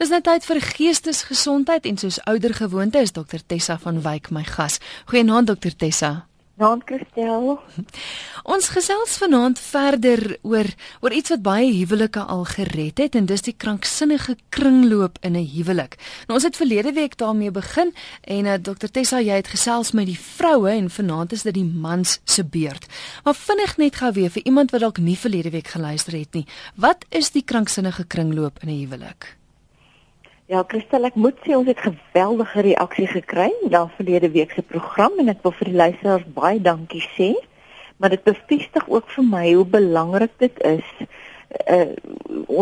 Dis nou tyd vir geestesgesondheid en soos ouer gewoonte is dokter Tessa van Wyk my gas. Goeienaand dokter Tessa. Naam Christel. Ons gesels vanaand verder oor oor iets wat baie huwelike al gered het en dis die kranksinnige kringloop in 'n huwelik. Nou ons het verlede week daarmee begin en uh, dokter Tessa jy het gesels met die vroue en vanaand is dit die mans se beurt. Maar vinnig net gou weer vir iemand wat dalk nie verlede week geluister het nie. Wat is die kranksinnige kringloop in 'n huwelik? Ja, Christel, ek moet sê ons het geweldige reaksie gekry na verlede week se program en ek wil vir die luisteraars baie dankie sê. Maar dit bevestig ook vir my hoe belangrik dit is uh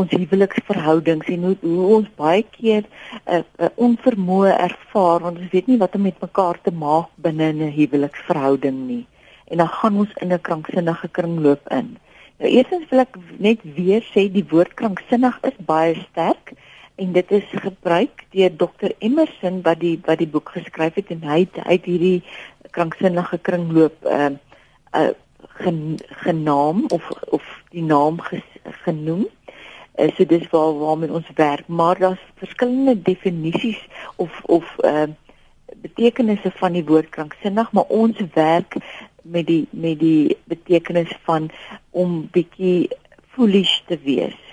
ons huweliksverhoudings en hoe, hoe ons baie keer 'n uh, uh, onvermoë ervaar want ons weet nie wat om met mekaar te maak binne 'n huweliksverhouding nie. En dan gaan ons in 'n kranksinnige kringloop in. Nou eerstens wil ek net weer sê die woord kranksinnig is baie sterk en dit is gebruik deur Dr Emerson wat die wat die boek geskryf het en hy het uit hierdie kranksinnige kringloop uh, uh gen, genaam of of die naam ges, genoem. Uh, so dis waar waarmee ons werk, maar daar's verskillende definisies of of uh betekenisse van die woord kranksinnig, maar ons werk met die met die betekenis van om bietjie foolish te wees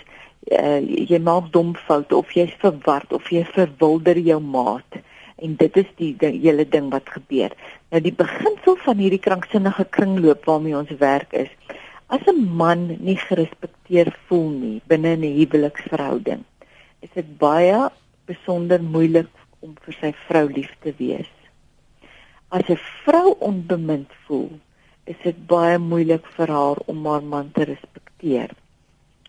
uh, jy maak dom foute of jy's verward of jy verwilder jou maat en dit is die, die hele ding wat gebeur. Nou die beginsel van hierdie kranksinnige kringloop waarmee ons werk is as 'n man nie gerespekteer voel nie binne 'n huweliksverhouding, is dit baie besonder moeilik om vir sy vrou lief te wees. As 'n vrou onbemind voel, is dit baie moeilik vir haar om haar man te respekteer.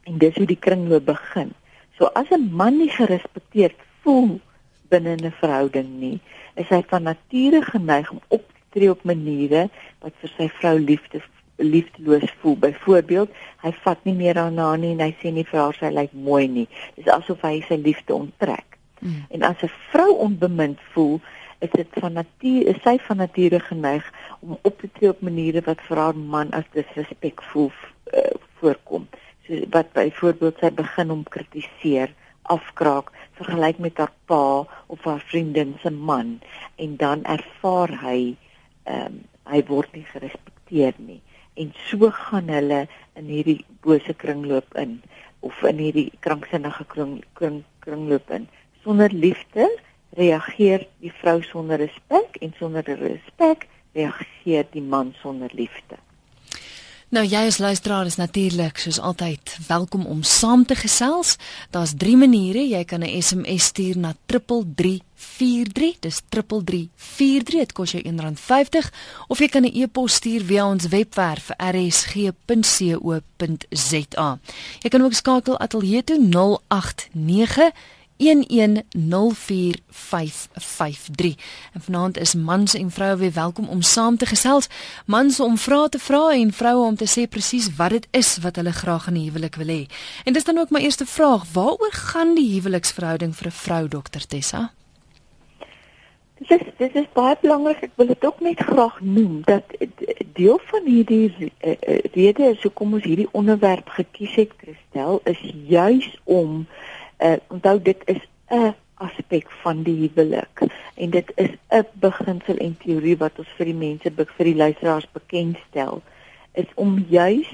En dis hoe die kringloop begin. So as 'n man nie gerespekteer voel binne 'n verhouding nie, is hy van nature geneig om op te tree op maniere wat vir sy vrou liefde liefdeloos voel. Byvoorbeeld, hy vat nie meer aan haar nie en hy sê nie vir haar sy lyk mooi nie. Dis asof hy sy liefde onttrek. Mm. En as 'n vrou onbemind voel, is dit van nature is sy van nature geneig om op te tree op maniere wat vir haar man as disrespekvol uh, voorkom so wat byvoorbeeld sy begin om kritiseer, afkraak, vergelyk met haar pa of haar vriendin se man en dan ervaar hy ehm um, hy word nie gerespekteer nie. En so gaan hulle in hierdie bose kringloop in of in hierdie kranksinnige kring, kring kringloop in. Sonder liefde reageer die vrou sonder respek en sonder respek reageer die man sonder liefde Nou jy as luisteraar is natuurlik soos altyd welkom om saam te gesels. Daar's drie maniere. Jy kan 'n SMS stuur na 3343. Dis 3343. Dit kos jou R1.50 of jy kan 'n e-pos stuur via ons webwerf rsg.co.za. Jy kan ook skakel ateljee toe 089 0891104553. En vanaand is mans en vroue weer welkom om saam te gesels. Mans om vrae te vra en vroue om te sê presies wat dit is wat hulle graag in 'n huwelik wil hê. En dis dan ook my eerste vraag, waaroor gaan die huweliksverhouding vir 'n vrou, dokter Tessa? Dit is dit is baie belangrik. Ek wil dit ook net graag noem dat deel van hierdie uh, rede is hoekom ons hierdie onderwerp gekies het, Christel, is juis om uh, onthou dit is 'n aspek van die huwelik en dit is 'n beginsel en teorie wat ons vir die mense vir die luisteraars bekendstel is om juis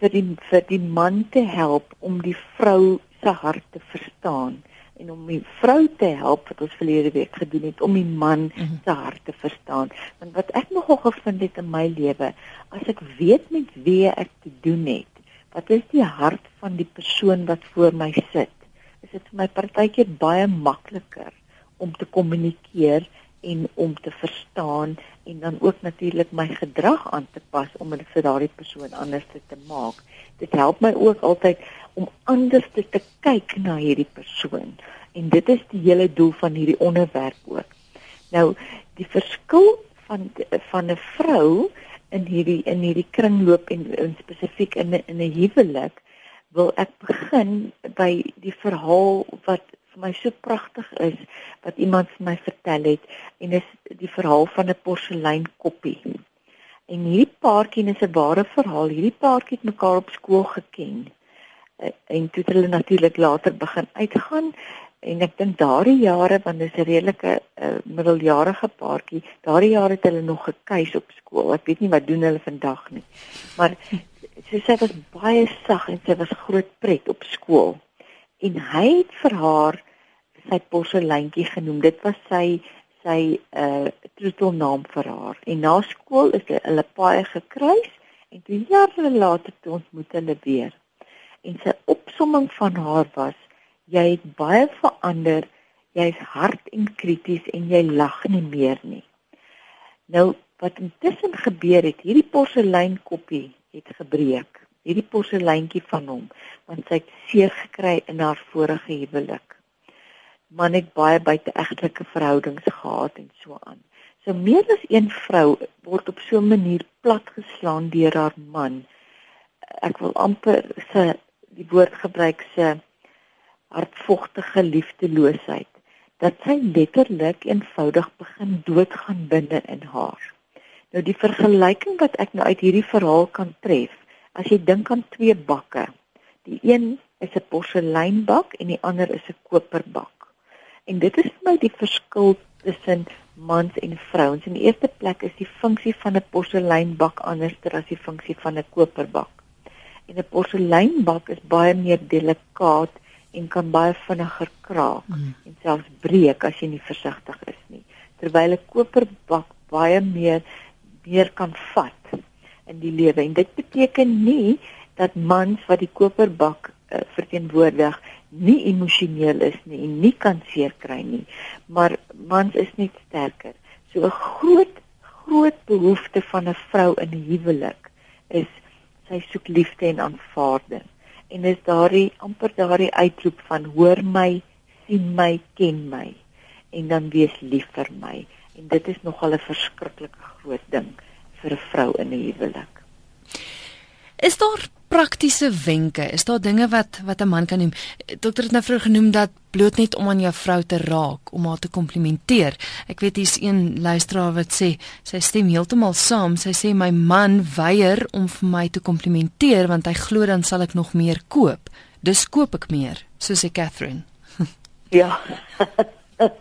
vir die vir die man te help om die vrou se hart te verstaan en om die vrou te help wat ons verlede week gedoen het om die man mhm. se hart te verstaan. Want wat ek nogal gevind het in my lewe, as ek weet met wie ek te doen het, wat is die hart van die persoon wat voor my sit? Is dit vir my partykeer baie makliker om te kommunikeer en om te verstaan en dan ook natuurlik my gedrag aan te pas om dit vir daardie persoon anders te maak. Dit help my ook altyd om anders te, te kyk na hierdie persoon en dit is die hele doel van hierdie onderwerp ook. Nou die verskil van van 'n vrou in hierdie in hierdie kringloop en, en spesifiek in in 'n huwelik wil ek begin by die verhaal wat vir my so pragtig is wat iemand vir my vertel het en dis die verhaal van 'n porselein koppie. En hierdie paartjie is 'n ware verhaal. Hierdie paartjie het mekaar op skool geken. uh, en toe het hulle natuurlik later begin uitgaan en ek dink daardie jare want dis 'n redelike uh, middeljarige paartjie daardie jare het hulle nog gekuis op skool. Ek weet nie wat doen hulle vandag nie. Maar sy sê dit was baie sag en sy was groot pret op skool. En hy het vir haar sy porseleintjie genoem. Dit was sy sy uh troetelnaam vir haar. En na skool is hulle paai gekruis en toe jare later toe ontmoet hulle weer. En sy opsomming van haar was jy het baie verander. Jy's hard en krities en jy lag nie meer nie. Nou wat intussen gebeur het, hierdie porseleinkoppie het gebreek. Hierdie porseleintjie van hom, want sy het seer gekry in haar vorige huwelik. Man het baie buiteegtelike verhoudings gehad en so aan. So meer as een vrou word op so 'n manier platgeslaan deur haar man. Ek wil amper se die woord gebruik se hartvogtige liefdeloosheid dat sy letterlik eenvoudig begin doodgaan binne in haar. Nou die vergelyking wat ek nou uit hierdie verhaal kan tref, as jy dink aan twee bakke. Die een is 'n porseleinbak en die ander is 'n koperbak. En dit is vir my die verskil tussen mans en vrouens. In die eerste plek is die funksie van 'n porseleinbak anderster as die funksie van 'n koperbak. En 'n porseleinbak is baie meer delikaat en kan baie vinniger kraak mm. en selfs breek as jy nie versigtig is nie. Terwyl 'n koperbak baie meer meer kan vat in die lewe en dit beteken nie dat mans wat die koperbak uh, verteenwoordig nie emosioneel is nie en nie kan seer kry nie, maar mans is net sterker. So 'n groot groot behoefte van 'n vrou in 'n huwelik is sy soek liefde en aanvaarding en dis daardie amper daardie uitroep van hoor my, sien my, ken my en dan wees lief vir my. En dit is nogal 'n verskriklike groot ding vir 'n vrou in 'n huwelik. Is daar praktiese wenke? Is daar dinge wat wat 'n man kan doen? Dokter het nou vroeër genoem dat bloot net om aan jou vrou te raak, om haar te komplimenteer. Ek weet hier's een luisteraar wat sê sy stem heeltemal saam. Sy sê my man weier om vir my te komplimenteer want hy glo dan sal ek nog meer koop. Dus koop ek meer, soos sê Catherine. ja.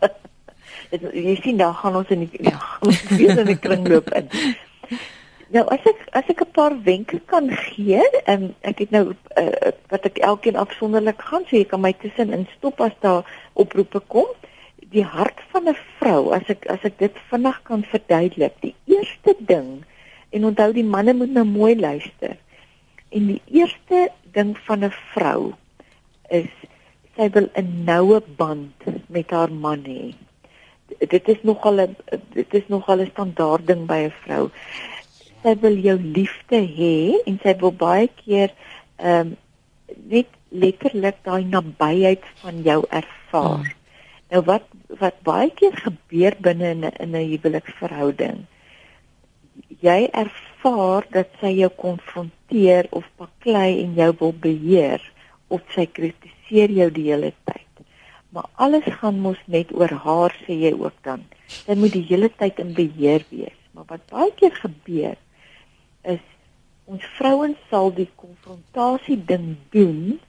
Jy sien daar gaan ons in die ja, ons weer in die kringloop in. Nou as ek as ek 'n paar wenke kan gee, um, ek het nou uh, wat ek elkeen afsonderlik gaan sê, jy kan my tussenin stop as daar oproepe kom. Die hart van 'n vrou, as ek as ek dit vinnig kan verduidelik. Die eerste ding en onthou die manne moet nou mooi luister. En die eerste ding van 'n vrou is sy wil 'n noue band met haar man hê. Dit is nogal 'n dit is nogal 'n standaard ding by 'n vrou sy wil jou liefde hê en sy wil baie keer ehm um, net letterlik daai nabyheid van jou ervaar. Hmm. Nou wat wat baie keer gebeur binne in 'n in 'n huweliksverhouding. Jy ervaar dat sy jou konfronteer of baklei en jou wil beheer of sy kritiseer jou die hele tyd. Maar alles gaan mos net oor haar sê jy ook dan. Sy moet die hele tyd in beheer wees. Maar wat baie keer gebeur is ons vrouens sal die konfrontasie ding doen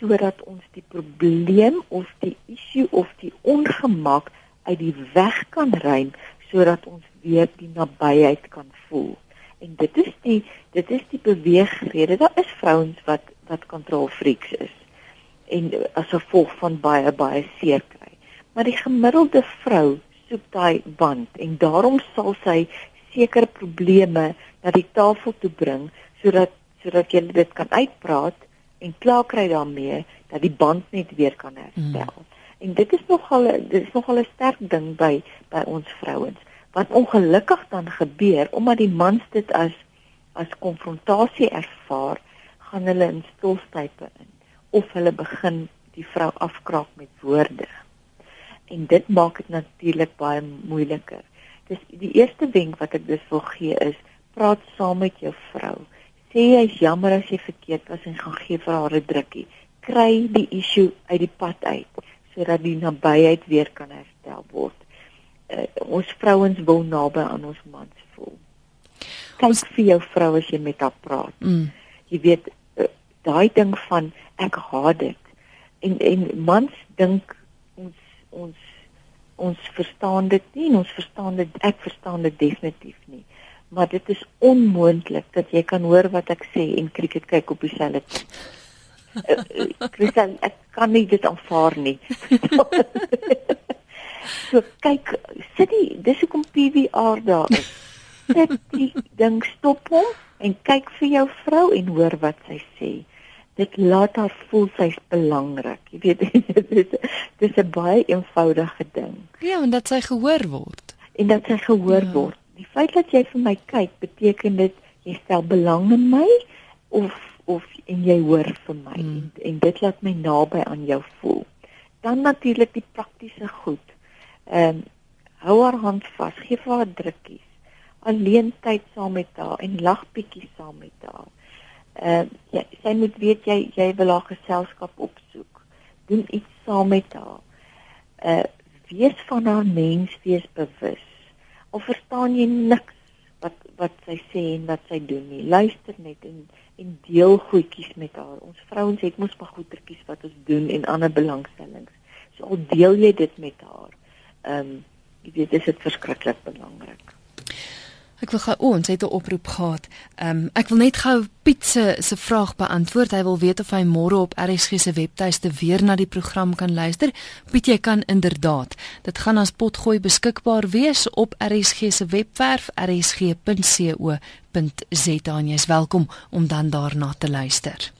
sodat ons die probleem of die issue of die ongemak uit die weg kan ruim sodat ons weer die nabyheid kan voel. En dit is die dit is die beweegrede. Daar is vrouens wat wat kontrolfreaks is en as gevolg van baie baie seer kry. Maar die gemiddelde vrou soek daai band en daarom sal sy sekere probleme na die tafel toe bring sodat sodat jy dit kan uitpraat en klaar kry daarmee dat die band net weer kan herstel. Mm. En dit is nogal dit is nogal 'n sterk ding by by ons vrouens. Wat ongelukkig dan gebeur omdat die mans dit as as konfrontasie ervaar, gaan hulle in stilstype in of hulle begin die vrou afkraak met woorde. En dit maak dit natuurlik baie moeiliker. Dis die eerste wenk wat ek dus wil gee is praat saam met jou vrou. Sê jy's jammer as jy verkeerd was en gaan gee vir haar 'n drukkie. Kry die issue uit die pad uit sodat die nabyheid weer kan herstel word. Uh, ons vrouens wil naby aan ons mans voel. Kyk ons... vir jou vrou as jy met haar praat. Mm. Jy weet uh, daai ding van ek haat dit. En en mans dink ons ons ons verstaan dit nie en ons verstaan dit ek verstaan dit definitief nie. Maar dit is onmoontlik dat jy kan hoor wat ek sê en krieket kyk op dieselfde Christian, ek kan nie dit aanvaar nie. so kyk, sit die dis hoekom PVR daar is. Sit die ding stop hom en kyk vir jou vrou en hoor wat sy sê. Dit laat haar voel sy's belangrik. Jy weet dit is dis 'n baie eenvoudige ding. Ja, en dat sy gehoor word. En dat sy gehoor ja. word. Die feit dat jy vir my kyk, beteken dit jy stel belang in my of of en jy hoor vir my hmm. en, en dit laat my naby aan jou voel. Dan natuurlik die praktiese goed. Ehm um, hou haar hand vas, gee vir haar drukkies. Alleen tyd saam met haar en lag bietjie saam met haar. Ehm uh, ja, sy moet weet jy jy wil haar geselskap opsoek. Doen iets saam met haar. Uh wees van haar mens wees bewus. Of verstaan jy niks wat wat sy sê en wat sy doen nie. Luister net en en deel goedjies met haar. Ons vrouens het mos maar goetertjies wat ons doen en ander belangstellings. So al deel jy dit met haar. Ehm um, jy weet dit is verskriklik belangrik. Ek wil gou oh, ons het 'n oproep gehad. Ehm um, ek wil net gou Piet se se vraag beantwoord. Hy wil weet of hy môre op RSG se webtuiste weer na die program kan luister. Piet, jy kan inderdaad. Dit gaan as potgooi beskikbaar wees op RSG se webwerf rsg.co.za en jy is welkom om dan daarna te luister.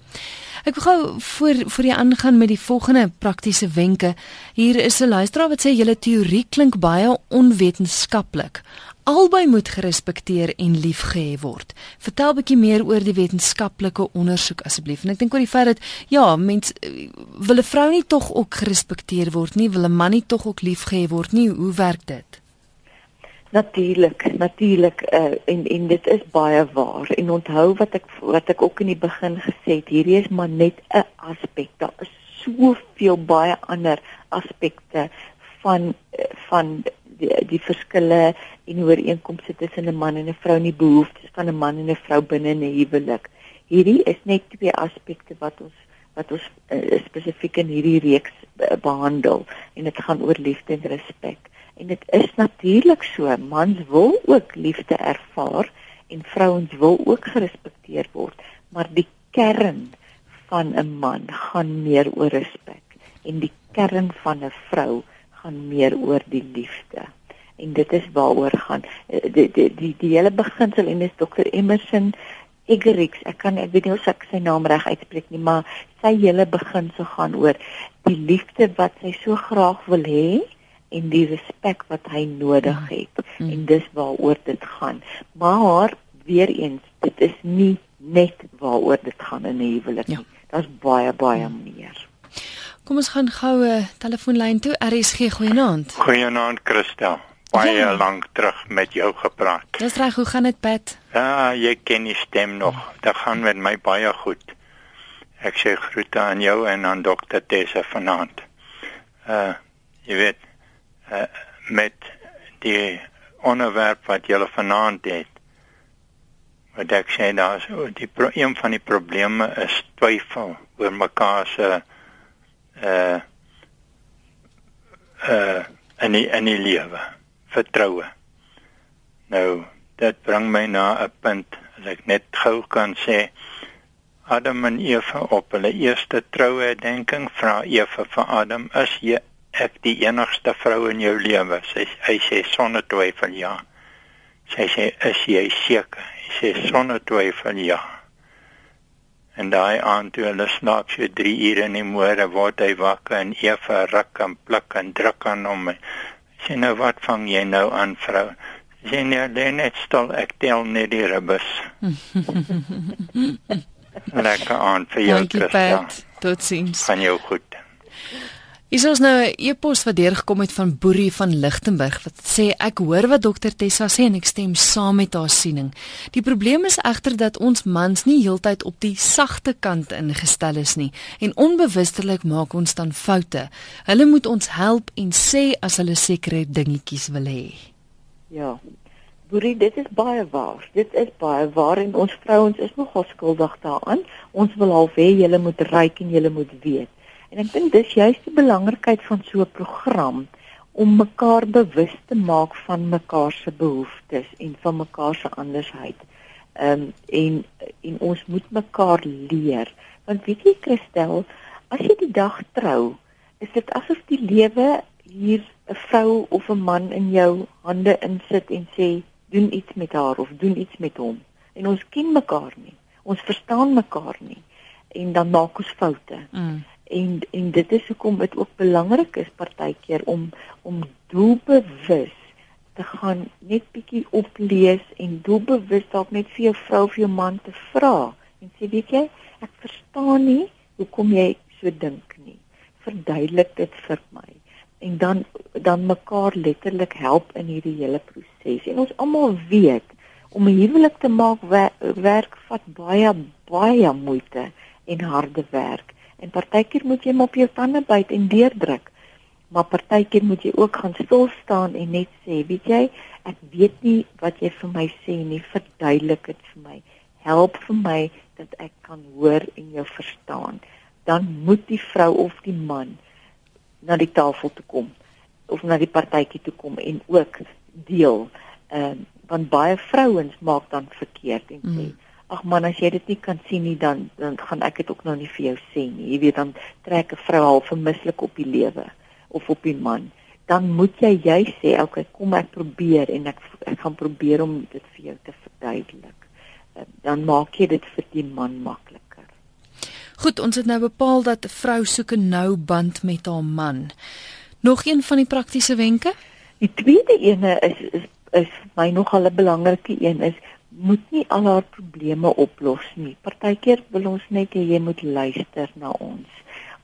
Ek wil gou voor voor jy aangaan met die volgende praktiese wenke. Hier is 'n luisteraar wat sê julle teorie klink baie onwetenskaplik albei moet gerespekteer en liefgehê word. Vertel 'n bietjie meer oor die wetenskaplike ondersoek asseblief. En ek dink oor die feit dat ja, mens wil 'n vrou nie tog ook gerespekteer word nie, wil 'n man nie tog ook liefgehê word nie. Hoe werk dit? Natuurlik, natuurlik uh, en en dit is baie waar. En onthou wat ek wat ek ook in die begin gesê het, hierdie is maar net 'n aspek. Daar is soveel baie ander aspekte van van die, die verskille en ooreenkomste tussen 'n man en 'n vrou en die behoeftes van 'n man en 'n vrou binne 'n huwelik. Hierdie is net twee aspekte wat ons wat ons uh, spesifiek in hierdie reeks uh, behandel en dit gaan oor liefde en respek. En dit is natuurlik so, mans wil ook liefde ervaar en vrouens wil ook gerespekteer word, maar die kern van 'n man gaan meer oor respek en die kern van 'n vrou gaan meer oor die liefde. En dit is waaroor gaan eh, die die die, die hele beginsel en dis Dr. Emerson Eggerichs. Ek kan ek weet nie of ek sy naam reg uitspreek nie, maar sy hele beginsel gaan oor die liefde wat sy so graag wil hê en die respek wat hy nodig mm. het. Mm. En dis waaroor dit gaan. Maar weer eens, dit is nie net waaroor dit gaan in 'n huwelik nie. Ja. Daar's baie baie mm. meer. Kom ons gaan gou 'n telefoonlyn toe. RSG goeienaand. Goeienaand Christel. Baie ja. lank terug met jou gepraat. Dis reg, hoe gaan dit, Pat? Ja, jy ken die stem nog. Dit gaan met my baie goed. Ek sê groete aan jou en aan dokter Tessa vanaand. Uh jy weet uh met die onderwerp wat jy vanaand het. Wat ek sê daar so die een van die probleme is twyfel oor mekaar se uh, uh uh in die die lewe. Vertroue. Nou dit bring my na 'n punt as ek net gou kan sê Adam en Eva op hulle eerste troue denking vra Eva vir Adam is jy ek die enigste vrou in jou lewe? Sy hy sê sonder twyfel ja. Sy sê is jy seker? Hy sê sonder twyfel ja En daai aand toe hulle slaap so 3 ure in die môre word hy wakker en Eva ruk en pluk en druk aan hom. Sê nou wat vang jy nou aan vrou? Sê nee, net stil ek tel net die ribbes. Lekker aand vir jou Christa. Totsiens. Van jou goed. Is ons nou 'n e-pos wat deurgekom het van Boerie van Lichtenburg wat sê ek hoor wat dokter Tessa sê en ek stem saam met haar siening. Die probleem is egter dat ons mans nie heeltyd op die sagte kant ingestel is nie en onbewustelik maak ons dan foute. Hulle moet ons help en sê as hulle sekere dingetjies wil hê. Ja. Boerie, dit is baie waar. Dit is baie waar en ons vrouens is nogal skuldig daaraan. Ons wil al hê julle moet ryk en julle moet weet. En ek dink dis juist die belangrikheid van so 'n program om mekaar bewus te maak van mekaar se behoeftes en van mekaar se andersheid. Ehm um, en en ons moet mekaar leer. Want weet jy Christel, as jy die dag trou, is dit asof die lewe hier 'n vrou of 'n man in jou hande insit en sê doen iets met haar of doen iets met hom. En ons ken mekaar nie. Ons verstaan mekaar nie en dan maak ons foute. Mm. En en dit is hoekom dit ook belangrik is partykeer om om doelbewus te gaan net bietjie oplees en doelbewus dalk net vir jou vrou of jou man te vra en sê weet jy ek verstaan nie hoekom jy so dink nie. Verduidelik dit vir my en dan dan mekaar letterlik help in hierdie hele proses. En ons almal weet om 'n huwelik te maak wer werk vat baie baie moeite en harde werk. En partykeer moet jy op jou tande byt en deurdruk. Maar partykeer moet jy ook gaan stil staan en net sê, weet jy, ek weet nie wat jy vir my sê nie, verduidelik dit vir my. Help vir my dat ek kan hoor en jou verstaan. Dan moet die vrou of die man na die tafel toe kom of na die partytjie toe kom en ook deel. Ehm uh, want baie vrouens maak dan verkeerd en sê mm. Ag man as jy dit nie kan sien nie dan dan gaan ek dit ook nou nie vir jou sê nie. Jy weet dan trek 'n vrou half vermislik op die lewe of op die man. Dan moet jy jy sê okay kom ek probeer en ek ek gaan probeer om dit vir jou te verduidelik. Uh, dan maak jy dit vir die man maklik. Goed, ons het nou bepaal dat 'n vrou soek 'n nou band met haar man. Nog een van die praktiese wenke? Die tweede ene is is is my nogal 'n belangrike een is moet nie al haar probleme oplos nie. Partykeer wil ons net hê jy moet luister na ons.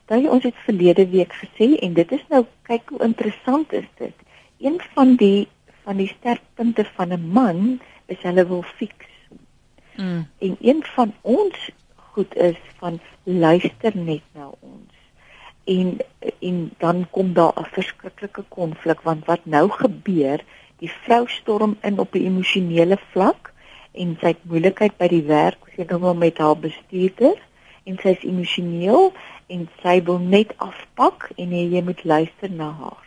Daai ons het verlede week gesê en dit is nou kyk hoe interessant is dit. Een van die van die sterkpunte van 'n man is hulle wil fiks. Mm. En een van ons goed is van luister net na ons. En en dan kom daar 'n verskriklike konflik want wat nou gebeur, die vrou storm in op 'n emosionele vlak en sy het moeilikheid by die werk, sy het nou met haar bestuurder en sy is emosioneel en sy wil net afpak en jy, jy moet luister na haar.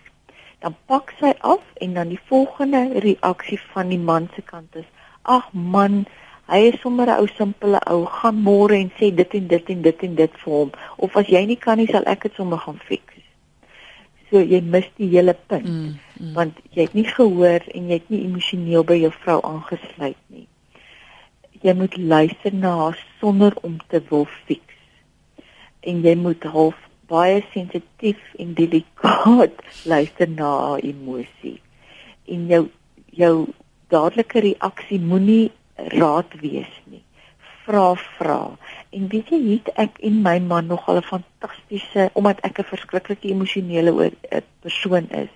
Dan pak sy af en dan die volgende reaksie van die man se kant is: "Ag man, Hy is sommer 'n ou simpele ou, gaan môre en sê dit en dit en dit en dit vir hom of as jy nie kan nie sal ek dit sommer gaan fix. So jy mis die hele punt mm, mm. want jy het nie gehoor en jy het nie emosioneel by jou vrou aangesluit nie. Jy moet luister na haar sonder om te wil fix. En jy moet half baie sensitief en delikaat luister na haar emosie. En jou jou dadelike reaksie moenie raad wees nie. Vra vra. En weet jy, het ek en my man nogal 'n fantastiese omdat ek 'n verskriklike emosionele eh, persoon is,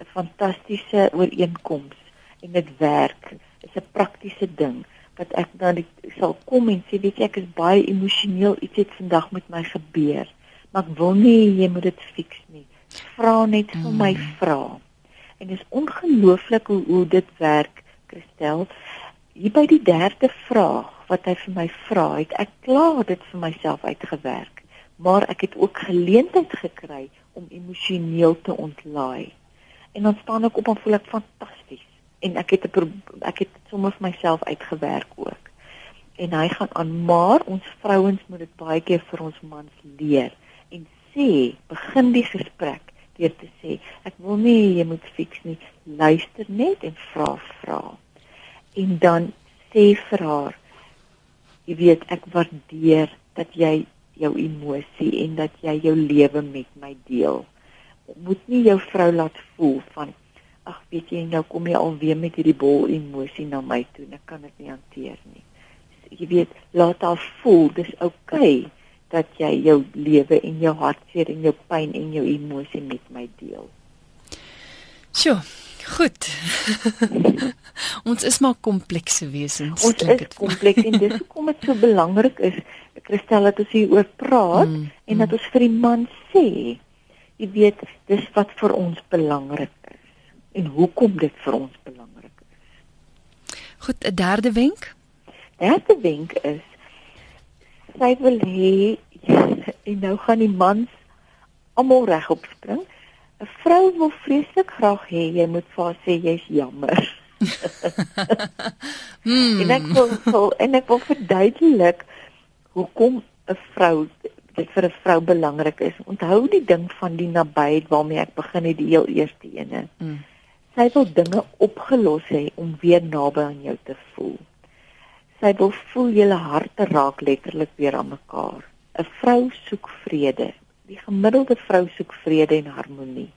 'n fantastiese ooreenkoms en dit werk. Dit is 'n praktiese ding wat ek dan die, sal kom en sê weet jy ek is baie emosioneel iets het vandag met my gebeur maar ek wil nie jy moet dit fix nie vra net vir my mm. vra en dit is ongelooflik hoe hoe dit werk Christel hier by die derde vraag wat hy vir my vra, het ek klaar dit vir myself uitgewerk, maar ek het ook geleentheid gekry om emosioneel te ontlaai. En dan staan ek op en voel ek fantasties en ek het 'n ek het sommer vir myself uitgewerk ook. En hy gaan aan, maar ons vrouens moet dit baie keer vir ons mans leer en sê, begin die gesprek deur te sê, ek wil nie jy moet fiks nie, luister net en vra vra. En dan sê vir haar jy weet ek waardeer dat jy jou emosie en dat jy jou lewe met my deel. Moet nie jou vrou laat voel van ag weet jy nou kom jy alweer met hierdie bol emosie na my toe ek kan dit nie hanteer nie jy weet laat haar voel dis oukei okay dat jy jou lewe en jou hartseer en jou pyn en jou emosie met my deel Sjoe, goed. ons is maar komplekse wesens. Ons is kompleks en dis hoekom dit so belangrik is, Christel, dat ons hieroor praat mm, en mm. dat ons vir die man sê, jy weet, dis wat vir ons belangrik is en hoekom dit vir ons belangrik is. Goed, 'n derde wenk? Derde wenk is sy wil hê en nou gaan die mans almal regop spring. 'n Vrou wil vreeslik graag hê jy moet vir haar sê jy's jammer. hmm. En ek wil, wil en ek wil verduidelik hoekom 'n vrou dit vir 'n vrou belangrik is. Onthou die ding van die nabyheid waarmee ek begin het die heel eerste ene. Hmm. Sy wil dinge opgelos hê om weer naby aan jou te voel. Sy wil voel julle harte raak letterlik weer aan mekaar. 'n Vrou soek vrede. Die gemiddelde vrou soek vrede en harmonie.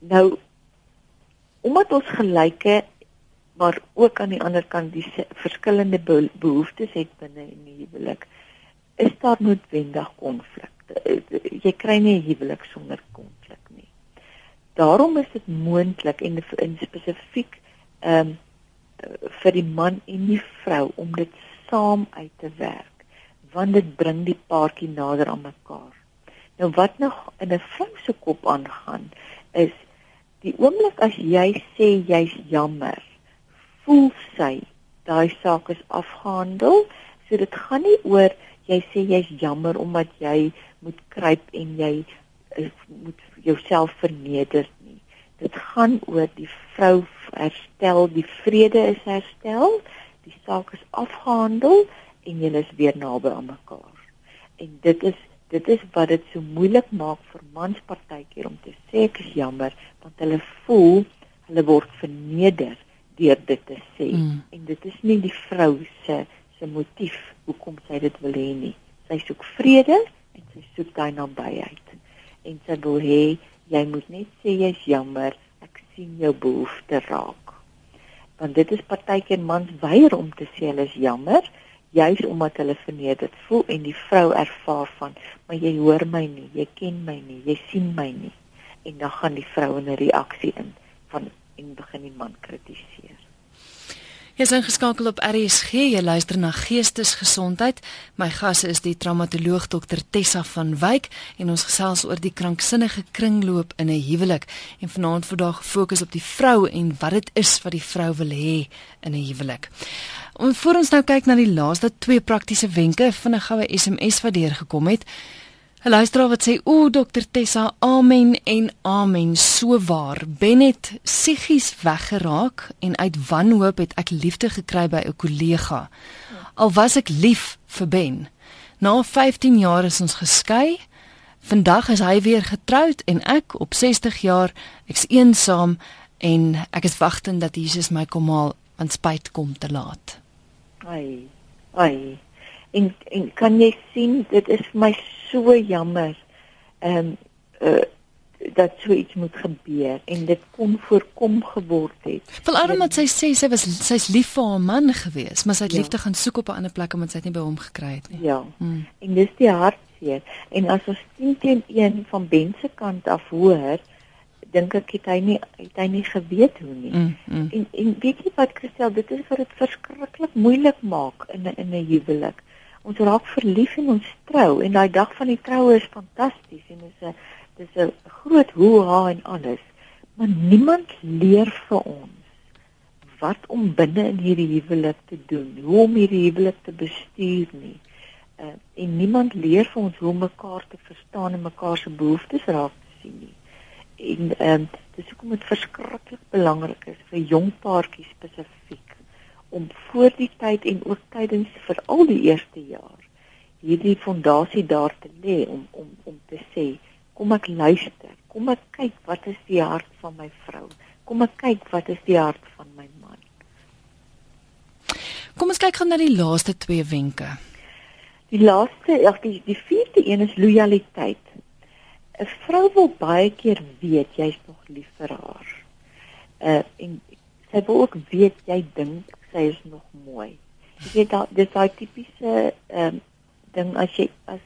Nou omdat ons gelyke maar ook aan die ander kant die verskillende behoeftes het binne in die huwelik is daar noodwendig konflikte jy kry nie 'n huwelik sonder konflik daarom is dit moontlik en in spesifiek ehm um, vir die man en die vrou om dit saam uit te werk want dit bring die paartjie nader aan mekaar nou wat nog in 'n vrou se kop aangaan is Die oomblik as jy sê jy's jammer, voel sy daai saak is afgehandel. So dit gaan nie oor jy sê jy's jammer omdat jy moet kruip en jy is, moet jouself verneder nie. Dit gaan oor die vrou herstel, die vrede is herstel, die saak is afgehandel en julle is weer naby aan mekaar. En dit is dit is wat dit so moeilik maak vir mans partykeer om te sê ek is jammer want hulle voel hulle word verneder deur dit te sê mm. en dit is nie die vrou se se motief hoekom sy dit wil hê nie sy soek vrede en sy soek daai nabyheid en sy wil hê jy moet net sê jy's jammer ek sien jou behoefte raak want dit is partykeer mans weier om te sê hulle is jammer juis omdat hulle vernederd voel en die vrou ervaar van maar jy hoor my nie, jy ken my nie, jy sien my nie en dan gaan die vrou in 'n reaksie in van en begin die man kritiseer. Is ingeskakel op RSG, jy luister na Geestesgesondheid. My gas is die traumatoloog Dr Tessa van Wyk en ons gesels oor die kranksinnige kringloop in 'n huwelik en vanaand vandag gefokus op die vrou en wat dit is wat die vrou wil hê in 'n huwelik. Om voor ons nou kyk na die laaste twee praktiese wenke van 'n goue SMS wat deurgekom het. 'n Luisteraar wat sê: "O, dokter Tessa, amen en amen, so waar. Benet psigies weggeraak en uit wanhoop het ek liefde gekry by 'n kollega. Al was ek lief vir Ben. Na 15 jaar is ons geskei. Vandag is hy weer getroud en ek op 60 jaar, ek's eensaam en ek is wagtend dat Jesus my kom haal, want spyt kom te laat." Ai. Ai. En en kan jy sien dit is vir my so jammer. Ehm um, uh, dat so iets moet gebeur en dit kon voorkom geword het. Veral omdat sy sê sy was sy's lief vir haar man gewees, maar sy het ja. liefde gaan soek op 'n ander plek omdat sy dit nie by hom gekry het nie. Ja. Hmm. En dis die hartseer. En as ons 10 teen 1 van Ben se kant af hoor, dink ek het hy nie het hy nie geweet hoe nie. Mm, mm. En en weet jy wat Christel, dit is wat dit verskriklik moeilik maak in 'n in 'n huwelik. Ons raak verlief en ons trou en daai dag van die troue is fantasties en dis 'n dis 'n groot hoe-ha en alles. Maar niemand leer vir ons wat om binne in hierdie huwelik te doen, hoe om hierdie huwelik te bestuur nie. Uh, en niemand leer vir ons hoe mekaar te verstaan en mekaar se behoeftes raak te sien nie en ehm um, dis hoekom dit verskriklik belangrik is vir jong paartjies spesifiek om voor die tyd en ook tydens vir al die eerste jaar hierdie fondasie daar te lê om om om te sê kom ek luister. Kom ek kyk wat is die hart van my vrou. Kom ek kyk wat is die hart van my man. Kom ons kyk gou na die laaste twee wenke. Die laaste ag die die vierde een is lojaliteit 'n vrou wil baie keer weet jy's nog lief vir haar. Uh en sy wil ook weet jy dink sy is nog mooi. Jy weet daai dis daai tipiese ehm um, ding as jy as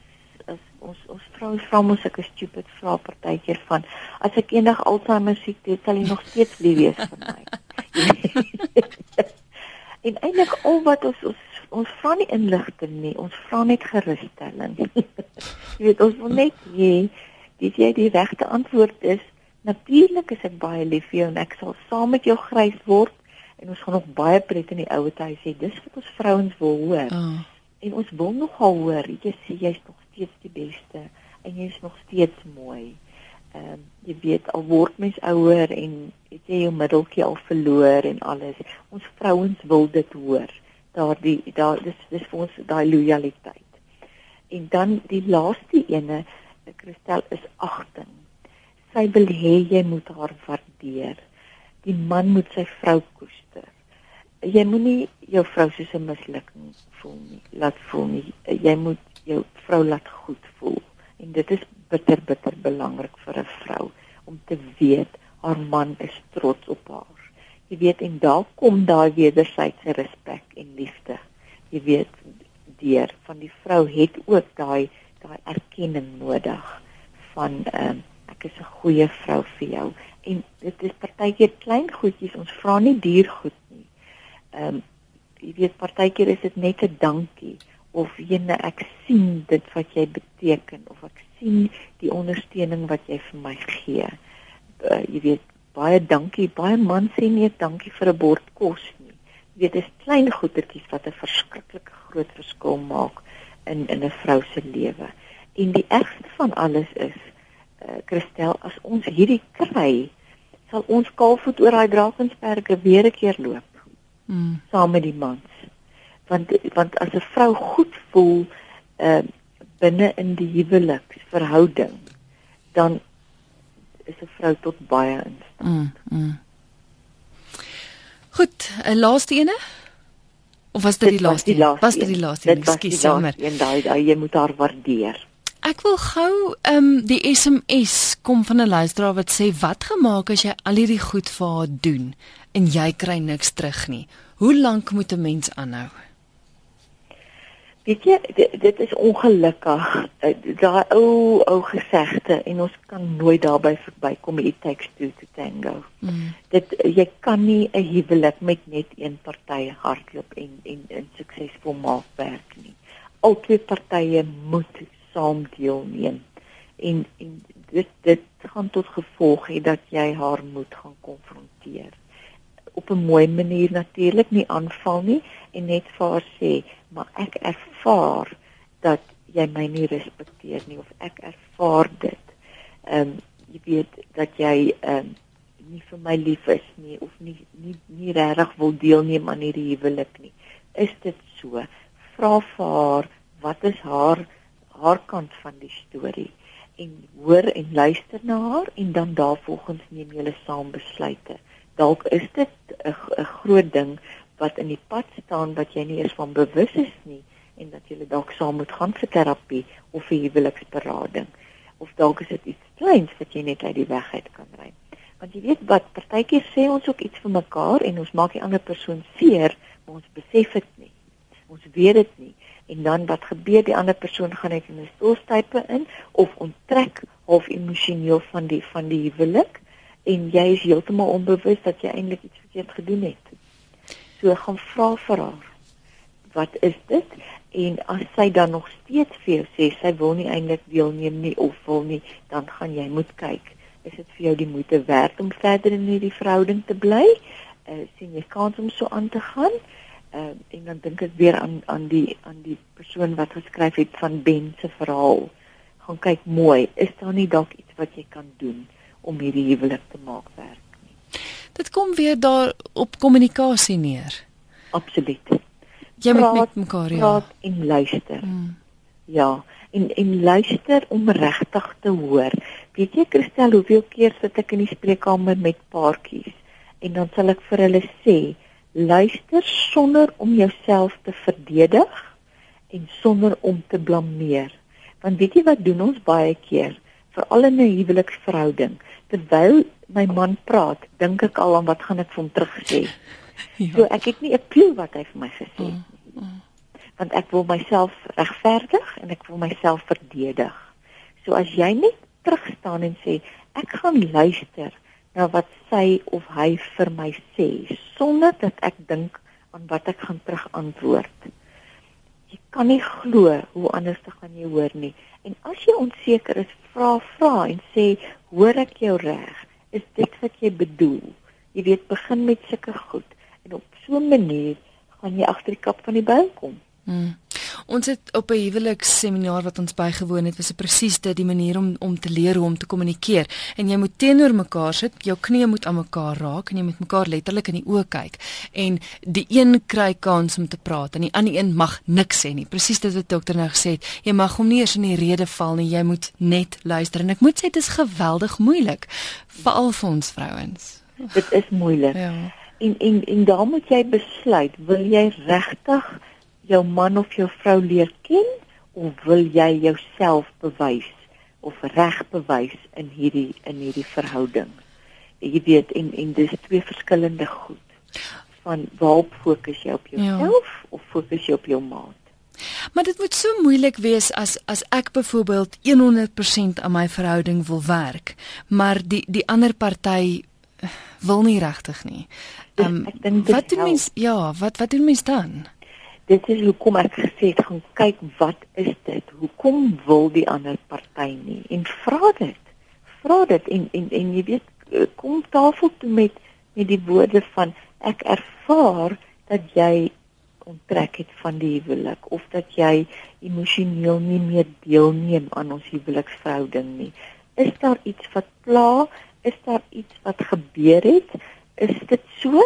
as ons ons vroue vra mos ek is stupid vra partykeer van as ek eendag Alzheimer siek het sal jy nog steeds lief wees vir my. en eintlik al wat ons ons ons vra nie inligting nie, ons vra net gerusstelling. jy weet ons wil net hê Dis jy die regte antwoord is natuurlik is ek baie lief vir jou en ek sal saam met jou grys word. En ons gaan nog baie pret in die ouete huis hê. Dis wat ons vrouens wil hoor. Oh. En ons wil nogal hoor, jy sê jy's nog steeds die beste en jy's nog steeds mooi. Ehm um, jy weet al word mens ouer en het jy jou middeltjie al verloor en alles. Ons vrouens wil dit hoor. Daardie daar dis dis vir ons daai lojaliteit. En dan die laaste ene, Christel is agting. Sy wil hê jy moet haar waardeer. Die man moet sy vrou koester. Jy moenie jou vrou soos 'n mislukking voel nie. Laat voel nie. Jy moet jou vrou laat goed voel. En dit is bitter bitter belangrik vir 'n vrou om te weet haar man is trots op haar. Jy weet en daar kom daai wederwysige respek en liefde. Jy weet deur van die vrou het ook daai daai erkenning nodig van ehm uh, ek is 'n goeie vrou vir jou en dit is partykeer klein goedjies ons vra nie duur goed nie. Ehm um, jy weet partykeer is dit net 'n dankie of jene ek sien dit wat jy beteken of ek sien die ondersteuning wat jy vir my gee. Uh, jy weet baie dankie baie man sê nie dankie vir 'n bord kos nie. Jy weet dis klein goedertjies wat 'n verskriklike groot verskil maak in in 'n vrou se lewe. En die ergste van alles is, eh uh, Christel, as ons hierdie kry, sal ons kaalvoet oor daai Drakensberge weer 'n keer loop. Mm. Saam met die mans. Want want as 'n vrou goed voel eh uh, binne in die huweliksverhouding, dan is 'n vrou tot baie in staat. Mm, mm. Goed, 'n laaste ene? Of was dit, dit die laaste? Was dit die laaste? Ekskuus, jammer. En daai daai jy moet haar waardeer. Ek wil gou ehm um, die SMS kom van 'n luisteraar wat sê wat gemaak as jy al hierdie goed vir haar doen en jy kry niks terug nie. Hoe lank moet 'n mens aanhou? Weet jy dit, dit is ongelukkig eh, daai ou ou gesegde en ons kan nooit daarby verbykom it takes two to tango. Mm. Dit jy kan nie 'n huwelik met net een party hardloop en en en suksesvol maak werk nie. Albei partye moet saam deelneem. En en dit dit gaan tot gevolg hê dat jy haar moet gaan konfronteer op 'n mooi manier natuurlik nie aanval nie en net vir haar sê maar ek ervaar dat jy my nie respekteer nie of ek ervaar dit. Ehm um, jy weet dat jy ehm um, nie vir my lief is nie of nie nie nie regtig wil deelneem aan hierdie huwelik nie. Is dit so? Vra vir haar wat is haar haar kant van die storie en hoor en luister na haar en dan daarvolgens neem julle saam besluite. Dalk is dit 'n groot ding wat in die pad staan wat jy nie eens van bewus is nie en dat jy dalk saam moet gaan vir terapie of vir huweliksberading of dalk is dit iets kleins wat jy net uit die weg uit kan ry. Want jy weet wat partykeer sê ons ook iets vir mekaar en ons maak die ander persoon seer, maar ons besef dit nie. Ons weet dit nie en dan wat gebeur die ander persoon gaan net in 'n stoelstype in of onttrek of emosioneel van die van die huwelik en jy is heeltemal onbewus dat jy eintlik iets verkeerd gedoen het. So gaan vra vir haar. Wat is dit? En as sy dan nog steeds vir jou sê sy wil nie eintlik deelneem nie of wil nie, dan gaan jy moet kyk. Is dit vir jou die moeite werd om verder in hierdie verhouding te bly? Uh sien jy kans om so aan te gaan? Uh en dan dink ek weer aan aan die aan die persoon wat geskryf het van Ben se verhaal. Gaan kyk mooi, is daar nie dalk iets wat jy kan doen om hierdie huwelik te maak werk? Dit kom weer daar op kommunikasie neer. Absoluut. Jy moet met mekaar ja. Praat en luister. Hmm. Ja, en en luister om regtig te hoor. Weet jy Christel, hoeveel keer sit ek in die spreekkamer met paartjies en dan sal ek vir hulle sê, luister sonder om jouself te verdedig en sonder om te blameer. Want weet jy wat doen ons baie keer, veral in 'n huweliksverhouding, terwyl my man praat, dink ek al aan wat gaan ek vir hom terug sê. Ja. So ek het nie 'n klou wat hy vir my gesê het nie. Mm, mm. Want ek wil myself regverdig en ek wil myself verdedig. So as jy net terug staan en sê ek gaan luister na wat sy of hy vir my sê sonder dat ek dink aan wat ek gaan terug antwoord. Jy kan nie glo hoe anders te gaan jy hoor nie. En as jy onseker is, vra vra en sê hoor ek jou reg? is dit wat jy bedoel. Jy weet begin met sulke goed. en op so 'n manier gaan jy agter die kap van die byl kom. Mm. Ons het op 'n huweliksseminaar wat ons bygewoon het, was dit presies dit die manier om om te leer hoe om te kommunikeer. En jy moet teenoor mekaar sit, jou knieë moet aan mekaar raak en jy moet mekaar letterlik in die oë kyk. En die een kry kans om te praat en die ander een mag niks sê nie. Presies dit wat dokter nou gesê het. Jy mag hom nie eens in die rede val nie. Jy moet net luister. En ek moet sê dit is geweldig moeilik, veral vir ons vrouens. Dit is moeilik. Ja. En en en daar moet jy besluit, wil jy regtig jou man of jou vrou leer ken of wil jy jouself bewys of reg bewys in hierdie in hierdie verhouding? Jy weet en en dis twee verskillende goed. Van waarop fokus jy op Ja. jouself ja. of fokus jy op jou maat? Maar dit moet so moeilik wees as as ek byvoorbeeld 100% aan my verhouding wil werk, maar die die ander party eh, wil nie regtig nie. Ehm ek dink dit wat doen mens ja, wat wat doen mens dan? Dit is hoekom ek gesê het gaan kyk wat is dit? Hoekom wil die ander party nie? En vra dit. Vra dit en en en jy weet kom tafel toe met met die woorde van ek ervaar dat jy onttrek het van die huwelik of dat jy emosioneel nie meer deelneem aan ons huweliksverhouding nie. Is daar iets wat pla? Is daar iets wat gebeur het? Is dit so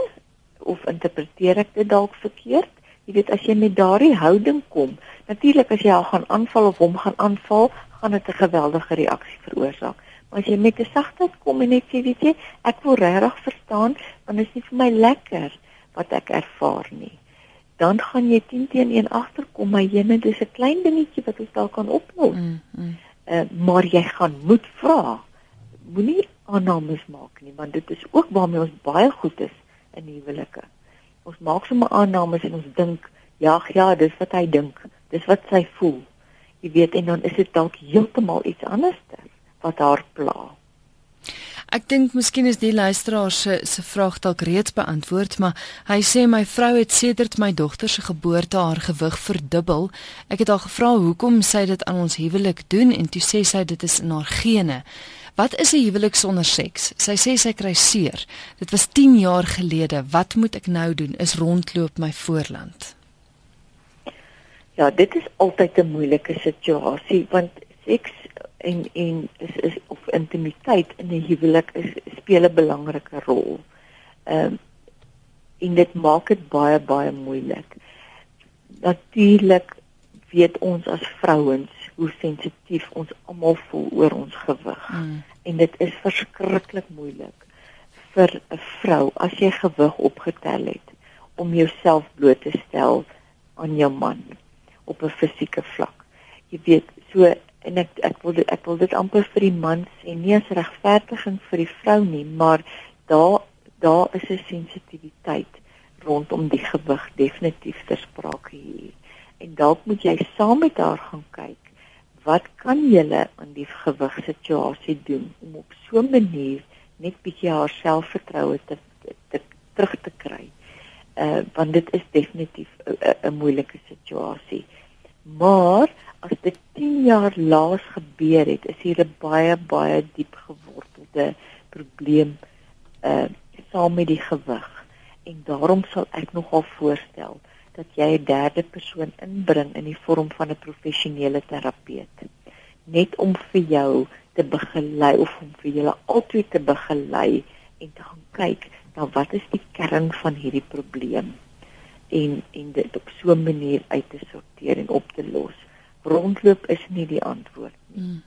of interpreteer ek dit dalk verkeerd? Jy weet as jy met daardie houding kom, natuurlik as jy al gaan aanval of hom gaan aanval, gaan dit 'n geweldige reaksie veroorsaak. Maar as jy met 'n sagtheid kom en net sê, weet jy, ek wil regtig verstaan, want dit is nie vir my lekker wat ek ervaar nie. Dan gaan jy 10 teen 1 agterkom, maar jene dis 'n klein dingetjie wat ons dalk kan oplos. Mm, mm. Uh, maar jy gaan moet vra. Moenie aannames maak nie, want dit is ook waarmee ons baie goed is in huwelike. Ons maak sommer aannames en ons dink, ja, ja, dis wat hy dink. Dis wat sy voel. Jy weet en dan is dit dalk heeltemal iets anders wat haar pla. Ek dink miskien is die luisteraar se se vraag dalk reeds beantwoord, maar hy sê my vrou het sedert my dogter se geboorte haar gewig verdubbel. Ek het haar gevra hoekom sy dit aan ons huwelik doen en toe sê sy dit is in haar gene. Wat is 'n huwelik sonder seks? Sy sê sy kry seer. Dit was 10 jaar gelede. Wat moet ek nou doen? Is rondloop my voorland. Ja, dit is altyd 'n moeilike situasie want seks en en is is of intimiteit in 'n huwelik is speel 'n belangrike rol. Ehm um, en dit maak dit baie baie moeilik. Natuurlik weet ons as vrouens hoe sensitief ons almal voel oor ons gewig. Mm. En dit is verskriklik moeilik vir 'n vrou as jy gewig opgetel het om jouself bloot te stel aan jou man op 'n fisieke vlak. Jy weet, so en ek ek wil dit, ek wil dit amper vir die man sê, nie as regverdiging vir die vrou nie, maar daar daar is 'n sensitiwiteit rondom die gewig definitief ter sprake hier. En dalk moet jy saam met haar gaan kyk wat kan julle aan die gewigsituasie doen om op so 'n manier net bietjie haar selfvertroue te, te, te terug te kry. Uh want dit is definitief 'n moeilike situasie. Maar as dit 10 jaar laas gebeur het, is hier 'n baie baie diep gewortelde probleem uh saam met die gewig. En daarom sal ek nogal voorstel dat jy 'n derde persoon inbring in die vorm van 'n professionele terapeut. Net om vir jou te begelei of om vir julle albei te begelei en te gaan kyk na wat is die kern van hierdie probleem en en dit op so 'n manier uit te sorteer en op te los. Rondloop is nie die antwoord nie. Mm.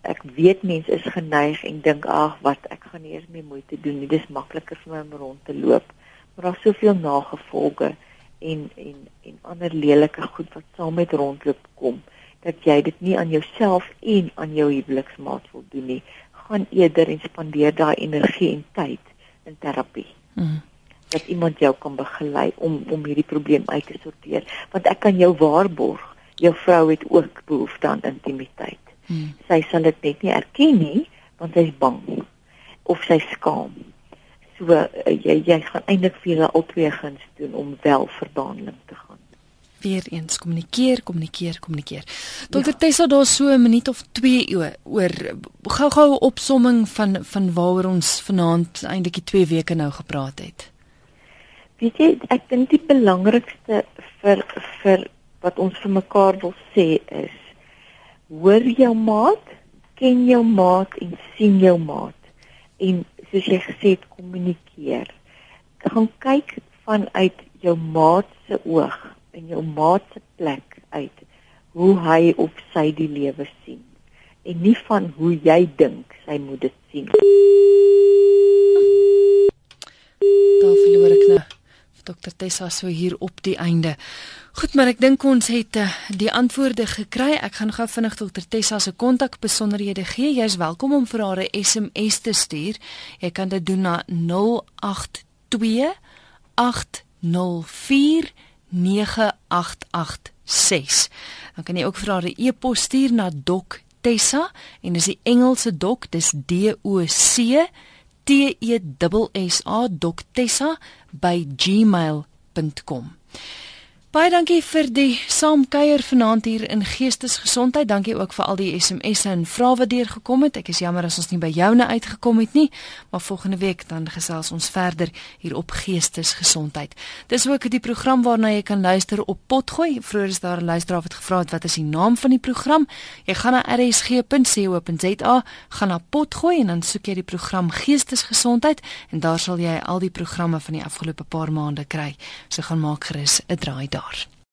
Ek weet mense is geneig en dink ag wat ek gaan nie eers meer moeite doen nie. Dis makliker vir my om rond te loop. Maar daar's soveel nagevolge en en en ander lelike goed wat saam met rondloop kom dat jy dit nie aan jouself en aan jou huweliksmaat wil doen nie. Gaan eerder en spandeer daai energie en tyd in terapie Mm. dat iemand jou kan begelei om om hierdie probleem uit te sorteer want ek kan jou waarborg jou vrou het ook behoefte aan intimiteit Mm. sy sal dit net nie erken nie want sy's bang of sy skaam so uh, jy jy gaan eintlik vir julle albei guns doen om wel verdaandeling te gaan Weereens kommunikeer, kommunikeer, kommunikeer. Dokter ja. Tessa, daar so 'n minuut of 2 oor, oor gou-gou 'n opsomming van van waaroor ons vanaand eintlik die 2 weke nou gepraat het. Weet jy, ek dink die belangrikste vir vir wat ons vir mekaar wil sê is hoor jou maat, ken jou maat en sien jou maat. En soos jy gesê het, kommunikeer. Gaan kyk vanuit jou maat se oog en jou maat se plek uit hoe hy of sy die lewe sien en nie van hoe jy dink sy moet dit sien. Daar verloor ek nou Dr Tessa so hier op die einde. Goed, maar ek dink ons het uh, die antwoorde gekry. Ek gaan gou vinnig Dr Tessa se kontakbesonderhede gee. Jy's welkom om vir haar 'n SMS te stuur. Jy kan dit doen na 082 804 9886. Dan kan jy ook vir haar 'n e-pos stuur na Dr Tessa en dis die Engelse dok, dis D O C T E S S A Doktessa by gmail.com. Baie dankie vir die saamkuier vanaand hier in Geestesgesondheid. Dankie ook vir al die SMS'e en vrae wat deurgekom het. Ek is jammer as ons nie by joune uitgekom het nie, maar volgende week dan gesels ons verder hier op Geestesgesondheid. Dis ook die program waarna jy kan luister op Potgooi. Vroeger is daar 'n luisteraar wat gevra het wat is die naam van die program? Jy gaan na rsg.co.za, gaan na Potgooi en dan soek jy die program Geestesgesondheid en daar sal jy al die programme van die afgelope paar maande kry. So gaan maak gerus 'n draai daar. God.